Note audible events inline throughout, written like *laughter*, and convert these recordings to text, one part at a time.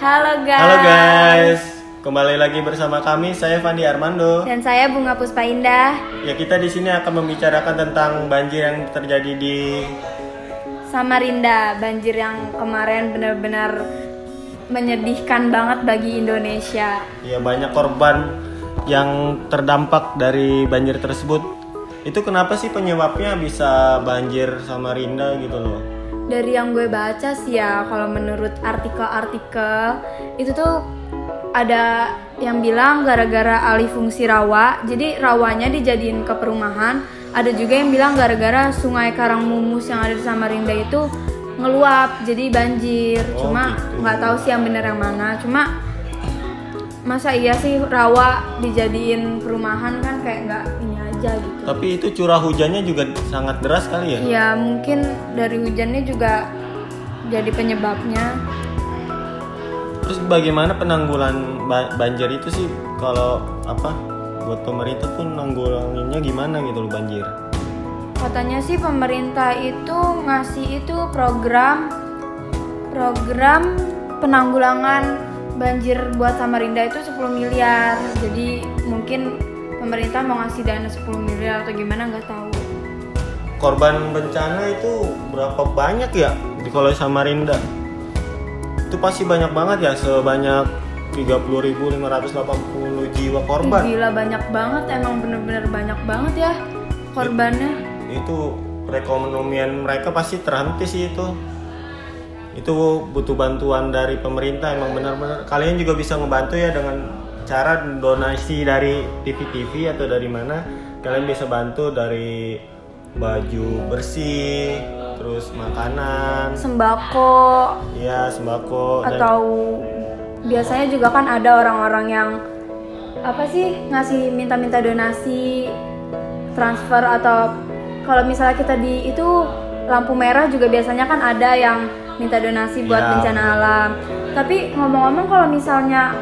Halo guys. Halo guys, kembali lagi bersama kami. Saya Fandi Armando. Dan saya Bunga Puspa Indah. Ya kita di sini akan membicarakan tentang banjir yang terjadi di Samarinda. Banjir yang kemarin benar-benar menyedihkan banget bagi Indonesia. ya banyak korban yang terdampak dari banjir tersebut. Itu kenapa sih penyebabnya bisa banjir Samarinda gitu loh? Dari yang gue baca sih ya, kalau menurut artikel-artikel itu tuh ada yang bilang gara-gara alih fungsi rawa, jadi rawanya dijadiin ke perumahan. Ada juga yang bilang gara-gara sungai Karangmumus yang ada di Samarinda itu ngeluap, jadi banjir. Oh, Cuma gitu. nggak tahu sih yang benar yang mana. Cuma masa iya sih rawa dijadiin perumahan kan kayak nggak aja gitu. Tapi itu curah hujannya juga sangat deras kali ya? Ya mungkin dari hujannya juga jadi penyebabnya. Terus bagaimana penanggulan ba- banjir itu sih kalau apa buat pemerintah pun nanggulanginnya gimana gitu loh banjir? Katanya sih pemerintah itu ngasih itu program program penanggulangan banjir buat Samarinda itu 10 miliar. Jadi mungkin pemerintah mau ngasih dana 10 miliar atau gimana nggak tahu. Korban bencana itu berapa banyak ya di kalau Samarinda? Itu pasti banyak banget ya sebanyak 30.580 jiwa korban. Gila banyak banget emang bener-bener banyak banget ya korbannya. Itu perekonomian mereka pasti terhenti sih itu. Itu butuh bantuan dari pemerintah emang benar-benar. Kalian juga bisa ngebantu ya dengan cara donasi dari TV-TV atau dari mana. Kalian bisa bantu dari baju bersih, terus makanan, Sembako ya sembako dan atau biasanya juga kan ada orang-orang yang apa sih ngasih minta-minta donasi transfer atau kalau misalnya kita di itu lampu merah juga biasanya kan ada yang minta donasi buat Ya, bencana alam. Tapi ngomong-ngomong kalau misalnya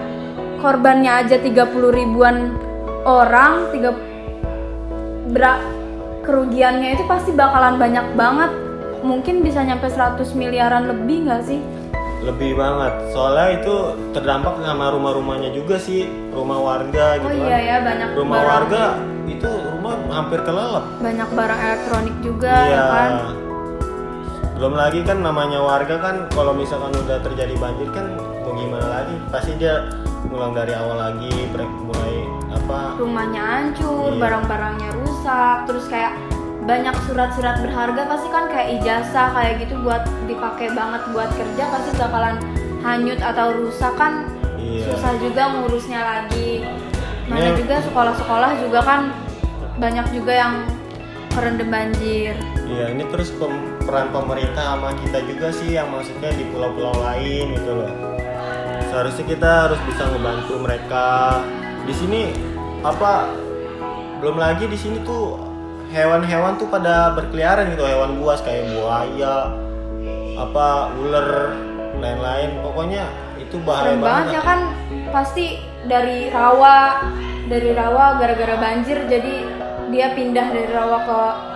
korbannya aja 30 ribuan orang, tiga bera- kerugiannya itu pasti bakalan banyak banget. Mungkin bisa nyampe 100 miliaran lebih nggak sih? lebih banget. Soalnya itu terdampak sama rumah-rumahnya juga sih, rumah warga Oh gitu iya kan. ya banyak Rumah barang warga itu rumah hampir kelelep. banyak barang elektronik juga Iya. ya kan. Belum lagi kan namanya warga kan kalau misalkan udah terjadi banjir kan mau gimana lagi? Pasti dia ngulang dari awal lagi, mulai apa? Rumahnya hancur, Iya. barang-barangnya rusak, terus kayak banyak surat-surat berharga pasti kan kayak ijazah kayak gitu buat dipakai banget buat kerja pasti bakalan hanyut atau rusak kan Iya. susah juga ngurusnya lagi. Mana Ini- juga sekolah-sekolah juga kan banyak juga yang kerendam banjir. Iya, ini terus peran pemerintah sama kita juga sih yang maksudnya di pulau-pulau lain gitu loh. Seharusnya kita harus bisa ngebantu mereka. Di sini apa belum lagi di sini tuh hewan-hewan tuh pada berkeliaran gitu, hewan buas kayak buaya, apa ular, lain-lain. Pokoknya itu bahaya Serem banget. banget ya kan pasti dari rawa dari rawa gara-gara banjir jadi dia pindah dari rawa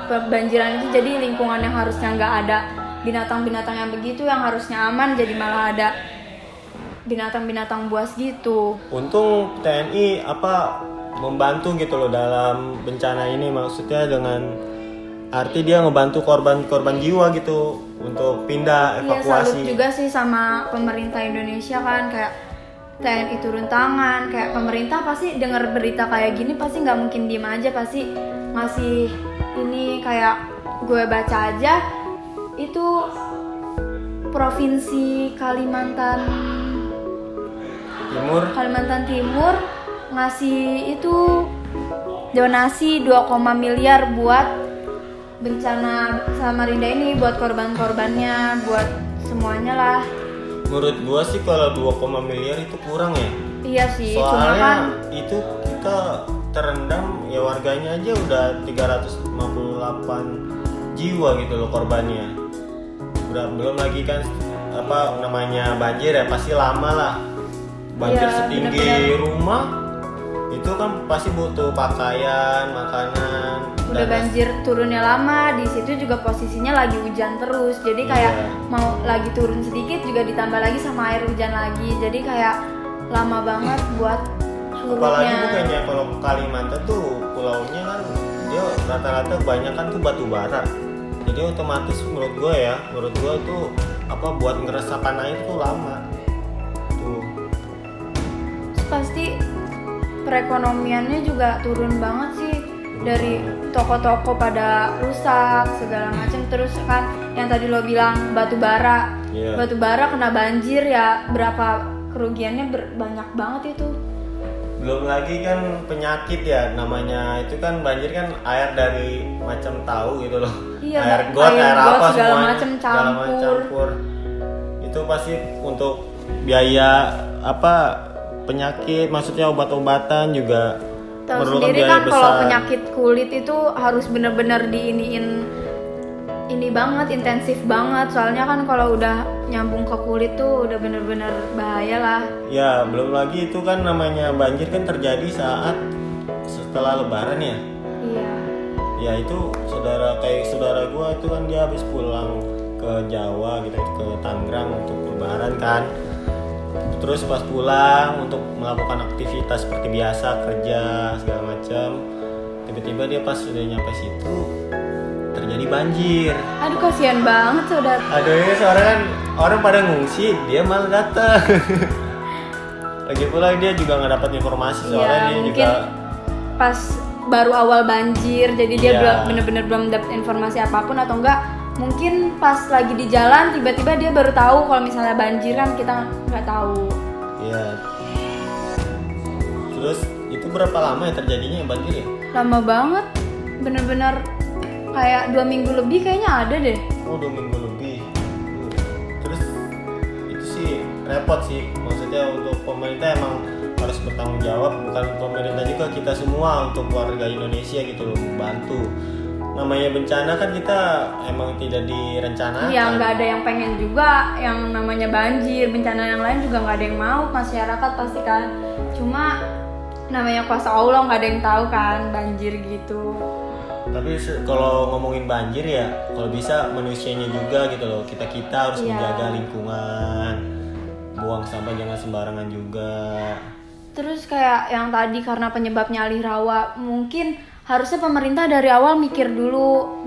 ke banjiran itu jadi lingkungan yang harusnya nggak ada binatang-binatang yang begitu yang harusnya aman jadi malah ada binatang-binatang buas gitu. Untung TNI apa membantu gitu loh dalam bencana ini. Maksudnya dengan arti dia ngebantu korban-korban jiwa gitu untuk pindah Iya salut evakuasi. juga sih sama pemerintah Indonesia kan. Kayak TNI turun tangan kayak pemerintah pasti dengar berita kayak gini pasti nggak mungkin diem aja pasti ngasih ini kayak gue baca aja. Itu provinsi Kalimantan Timur Kalimantan Timur ngasih itu donasi 2, miliar buat bencana Samarinda ini buat korban-korbannya buat semuanya lah menurut gua sih kalau 2, miliar itu kurang ya. iya sih cuma Soalnya kan itu kita terendam ya warganya aja udah 358 jiwa gitu loh korbannya. Udah belum lagi kan apa namanya banjir ya pasti lama lah. Banjir Iya, setinggi bener-bener. rumah itu kan pasti butuh pakaian makanan udah dan- banjir turunnya lama di situ juga posisinya lagi hujan terus. Jadi kayak Iya. mau lagi turun sedikit juga ditambah lagi sama air hujan lagi. Jadi kayak lama banget buat apalagi surutnya bukannya kalau Kalimantan tuh pulaunya kan dia rata-rata banyak kan tuh batu bara. Jadi otomatis menurut gue ya menurut gue tuh apa buat ngeresapan air tuh lama pasti perekonomiannya juga turun banget sih. Dari toko-toko pada rusak segala macam terus kan yang tadi lo bilang batu bara. Iya. batu bara kena banjir ya berapa kerugiannya ber- banyak banget itu. Belum lagi kan penyakit ya namanya itu kan banjir kan air dari macam tahu gitu loh. Iya, air got Air air, apa segala semuanya macem segala macem campur. campur. Itu pasti untuk biaya apa penyakit maksudnya obat-obatan juga Tahu sendiri kan kalau penyakit kulit itu harus bener-bener diiniin ini banget intensif banget soalnya kan kalau udah nyambung ke kulit tuh udah bener-bener bahaya lah Ya, belum lagi itu kan namanya banjir kan terjadi saat setelah lebaran ya. iya Ya itu saudara kayak saudara gua itu kan dia habis pulang ke Jawa gitu ke Tangerang untuk lebaran kan. Terus pas pulang untuk melakukan aktivitas seperti biasa kerja segala macam. Tiba-tiba dia pas sudah nyampe situ terjadi banjir. aduh kasihan banget saudara Aduh ini seorang kan orang pada ngungsi, dia malah datang. *laughs* Lagi pula dia juga nggak dapat informasi soalnya Iya, dia juga pas baru awal banjir jadi dia Iya. belum bener-bener belum dapat informasi apa pun atau enggak mungkin pas lagi di jalan tiba-tiba dia baru tahu kalau misalnya banjir kan kita nggak tahu Iya. Terus itu berapa lama ya terjadinya banjir ya? lama banget bener-bener kayak dua minggu lebih kayaknya ada deh Oh dua minggu lebih. Terus itu sih repot sih. Maksudnya untuk pemerintah emang harus bertanggung jawab. Bukan pemerintah juga kita semua untuk warga Indonesia gitu loh bantu. Namanya bencana kan kita emang tidak direncanakan. Iya nggak ada yang pengen juga yang namanya banjir bencana yang lain juga nggak ada yang mau masyarakat pasti kan cuma namanya kuasa Allah nggak ada yang tahu kan banjir gitu Tapi kalau ngomongin banjir ya, kalau bisa manusianya juga gitu loh. Kita kita harus Iya. menjaga lingkungan, buang sampah jangan sembarangan juga. Terus kayak yang tadi karena penyebabnya alih rawa, mungkin harusnya pemerintah dari awal mikir dulu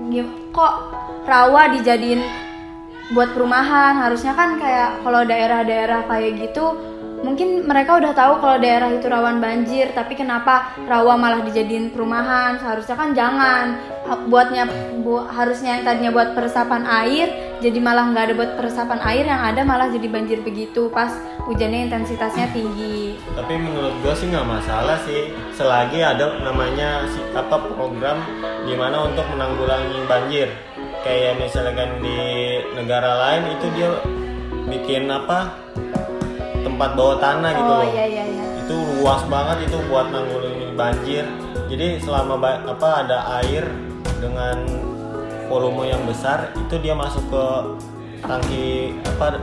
kok rawa dijadiin buat perumahan. Harusnya kan kayak kalau daerah-daerah kayak gitu mungkin mereka udah tahu kalau daerah itu rawan banjir, tapi kenapa rawa malah dijadiin perumahan? Seharusnya kan jangan buatnya bu- harusnya yang tadinya buat peresapan air jadi malah nggak ada buat peresapan air yang ada malah jadi banjir begitu pas hujannya intensitasnya tinggi. Tapi menurut gue sih nggak masalah sih, selagi ada namanya si apa program gimana untuk menanggulangi banjir. Kayak misalkan di negara lain itu dia bikin apa tempat bawah tanah gitu Oh loh. iya iya iya. itu luas banget itu buat nanggulangi banjir jadi selama ba- apa ada air dengan volume yang besar itu dia masuk ke tangki apa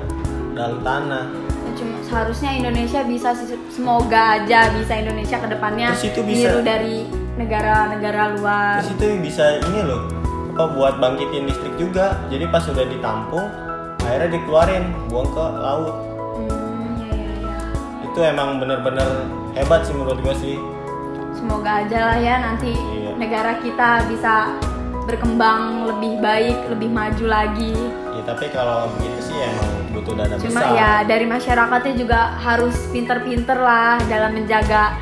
dalam tanah Ya, Cuma seharusnya Indonesia bisa semoga aja bisa Indonesia ke depannya itu bisa- niru dari negara-negara luar. terus itu bisa ini loh apa buat bangkitin listrik juga jadi pas sudah ditampung airnya dikeluarin buang ke laut itu emang bener-bener hebat sih menurut gue sih Semoga aja lah ya nanti Iya. negara kita bisa berkembang lebih baik, lebih maju lagi. ya tapi kalau begitu sih emang butuh dana Cuma besar ya dari masyarakatnya juga harus pinter-pinter lah dalam menjaga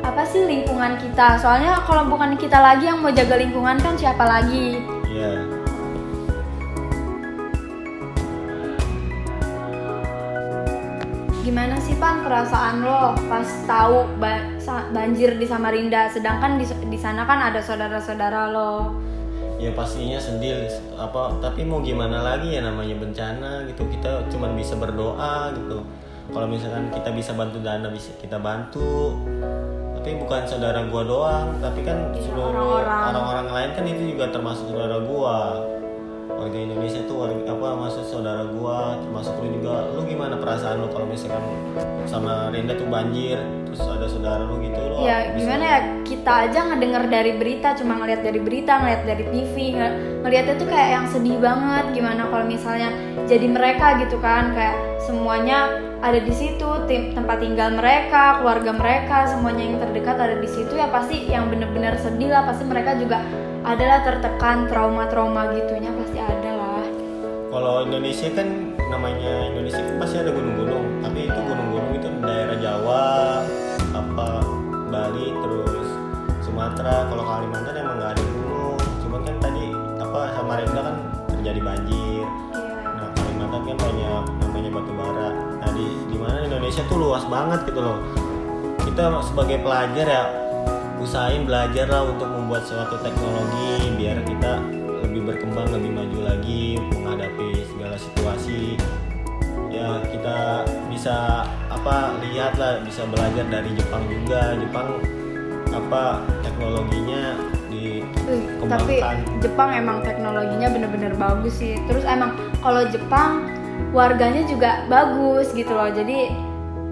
apa sih lingkungan kita. Soalnya kalau bukan kita lagi yang mau jaga lingkungan kan siapa lagi? Iya. Gimana sih pan perasaan lo pas tahu ba- banjir di Samarinda, sedangkan di, di sana kan ada saudara-saudara lo. ya pastinya sedih apa tapi mau gimana lagi ya namanya bencana gitu. Kita cuman bisa berdoa gitu. Kalau misalkan kita bisa bantu dana bisa kita bantu. Tapi bukan saudara gua doang tapi kan Iya, seluruh orang-orang lain kan itu juga termasuk saudara gua warga Indonesia tuh warga apa maksud saudara gua termasuk lu juga. Lu gimana perasaan lu kalau misalkan sama Rinda tuh banjir terus ada saudara lu gitu lo ya gimana ya kita aja ngedenger dari berita cuma ngeliat dari berita ngeliat dari TV nge- ngeliatnya tuh kayak yang sedih banget. Gimana kalau misalnya jadi mereka gitu kan kayak semuanya ada di situ tim tempat tinggal mereka keluarga mereka semuanya yang terdekat ada di situ ya pasti yang bener-bener sedih lah pasti mereka juga adalah tertekan trauma-trauma gitunya pasti ada lah Kalau Indonesia kan namanya Indonesia kan pasti ada gunung-gunung, tapi itu gunung-gunung itu daerah Jawa, apa Bali terus Sumatera. Kalau Kalimantan emang nggak ada gunung. Cuman kan tadi apa Samarinda kan terjadi banjir. Kalimantan kan banyak namanya batu bara. Nah di di mana Indonesia tuh luas banget gitu loh. Kita sebagai pelajar ya usahain belajar lah untuk membuat suatu teknologi biar kita lebih berkembang lebih maju lagi menghadapi segala situasi ya kita bisa apa lihat lah bisa belajar dari Jepang juga Jepang apa teknologinya dikembangkan tapi Jepang emang teknologinya bener-bener bagus sih. Terus emang kalau Jepang warganya juga bagus gitu loh. Jadi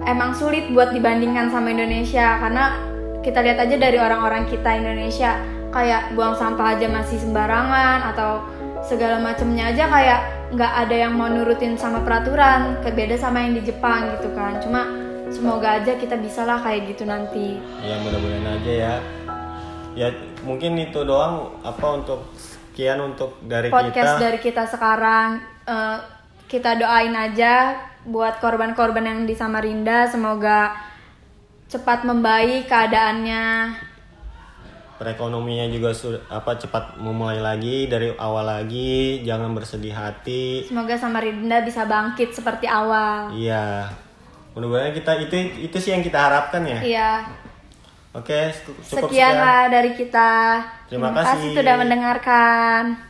emang sulit buat dibandingkan sama Indonesia karena kita lihat aja dari orang-orang kita Indonesia kayak buang sampah aja masih sembarangan atau segala macamnya aja kayak nggak ada yang mau nurutin sama peraturan. Beda sama yang di Jepang gitu kan. Cuma semoga aja kita bisa lah kayak gitu nanti. ya mudah-mudahan aja ya ya mungkin itu doang apa untuk sekian untuk dari podcast kita dari kita sekarang eh, kita doain aja buat korban-korban yang di Samarinda. Semoga cepat membaik keadaannya. Perekonomiannya juga sudah apa cepat memulai lagi dari awal lagi. Jangan bersedih hati. Semoga Samarinda bisa bangkit seperti awal. Iya. Mudah-mudahan kita itu itu sih yang kita harapkan ya. Iya oke cukup sekian. lah dari kita. Terima kasih. sudah mendengarkan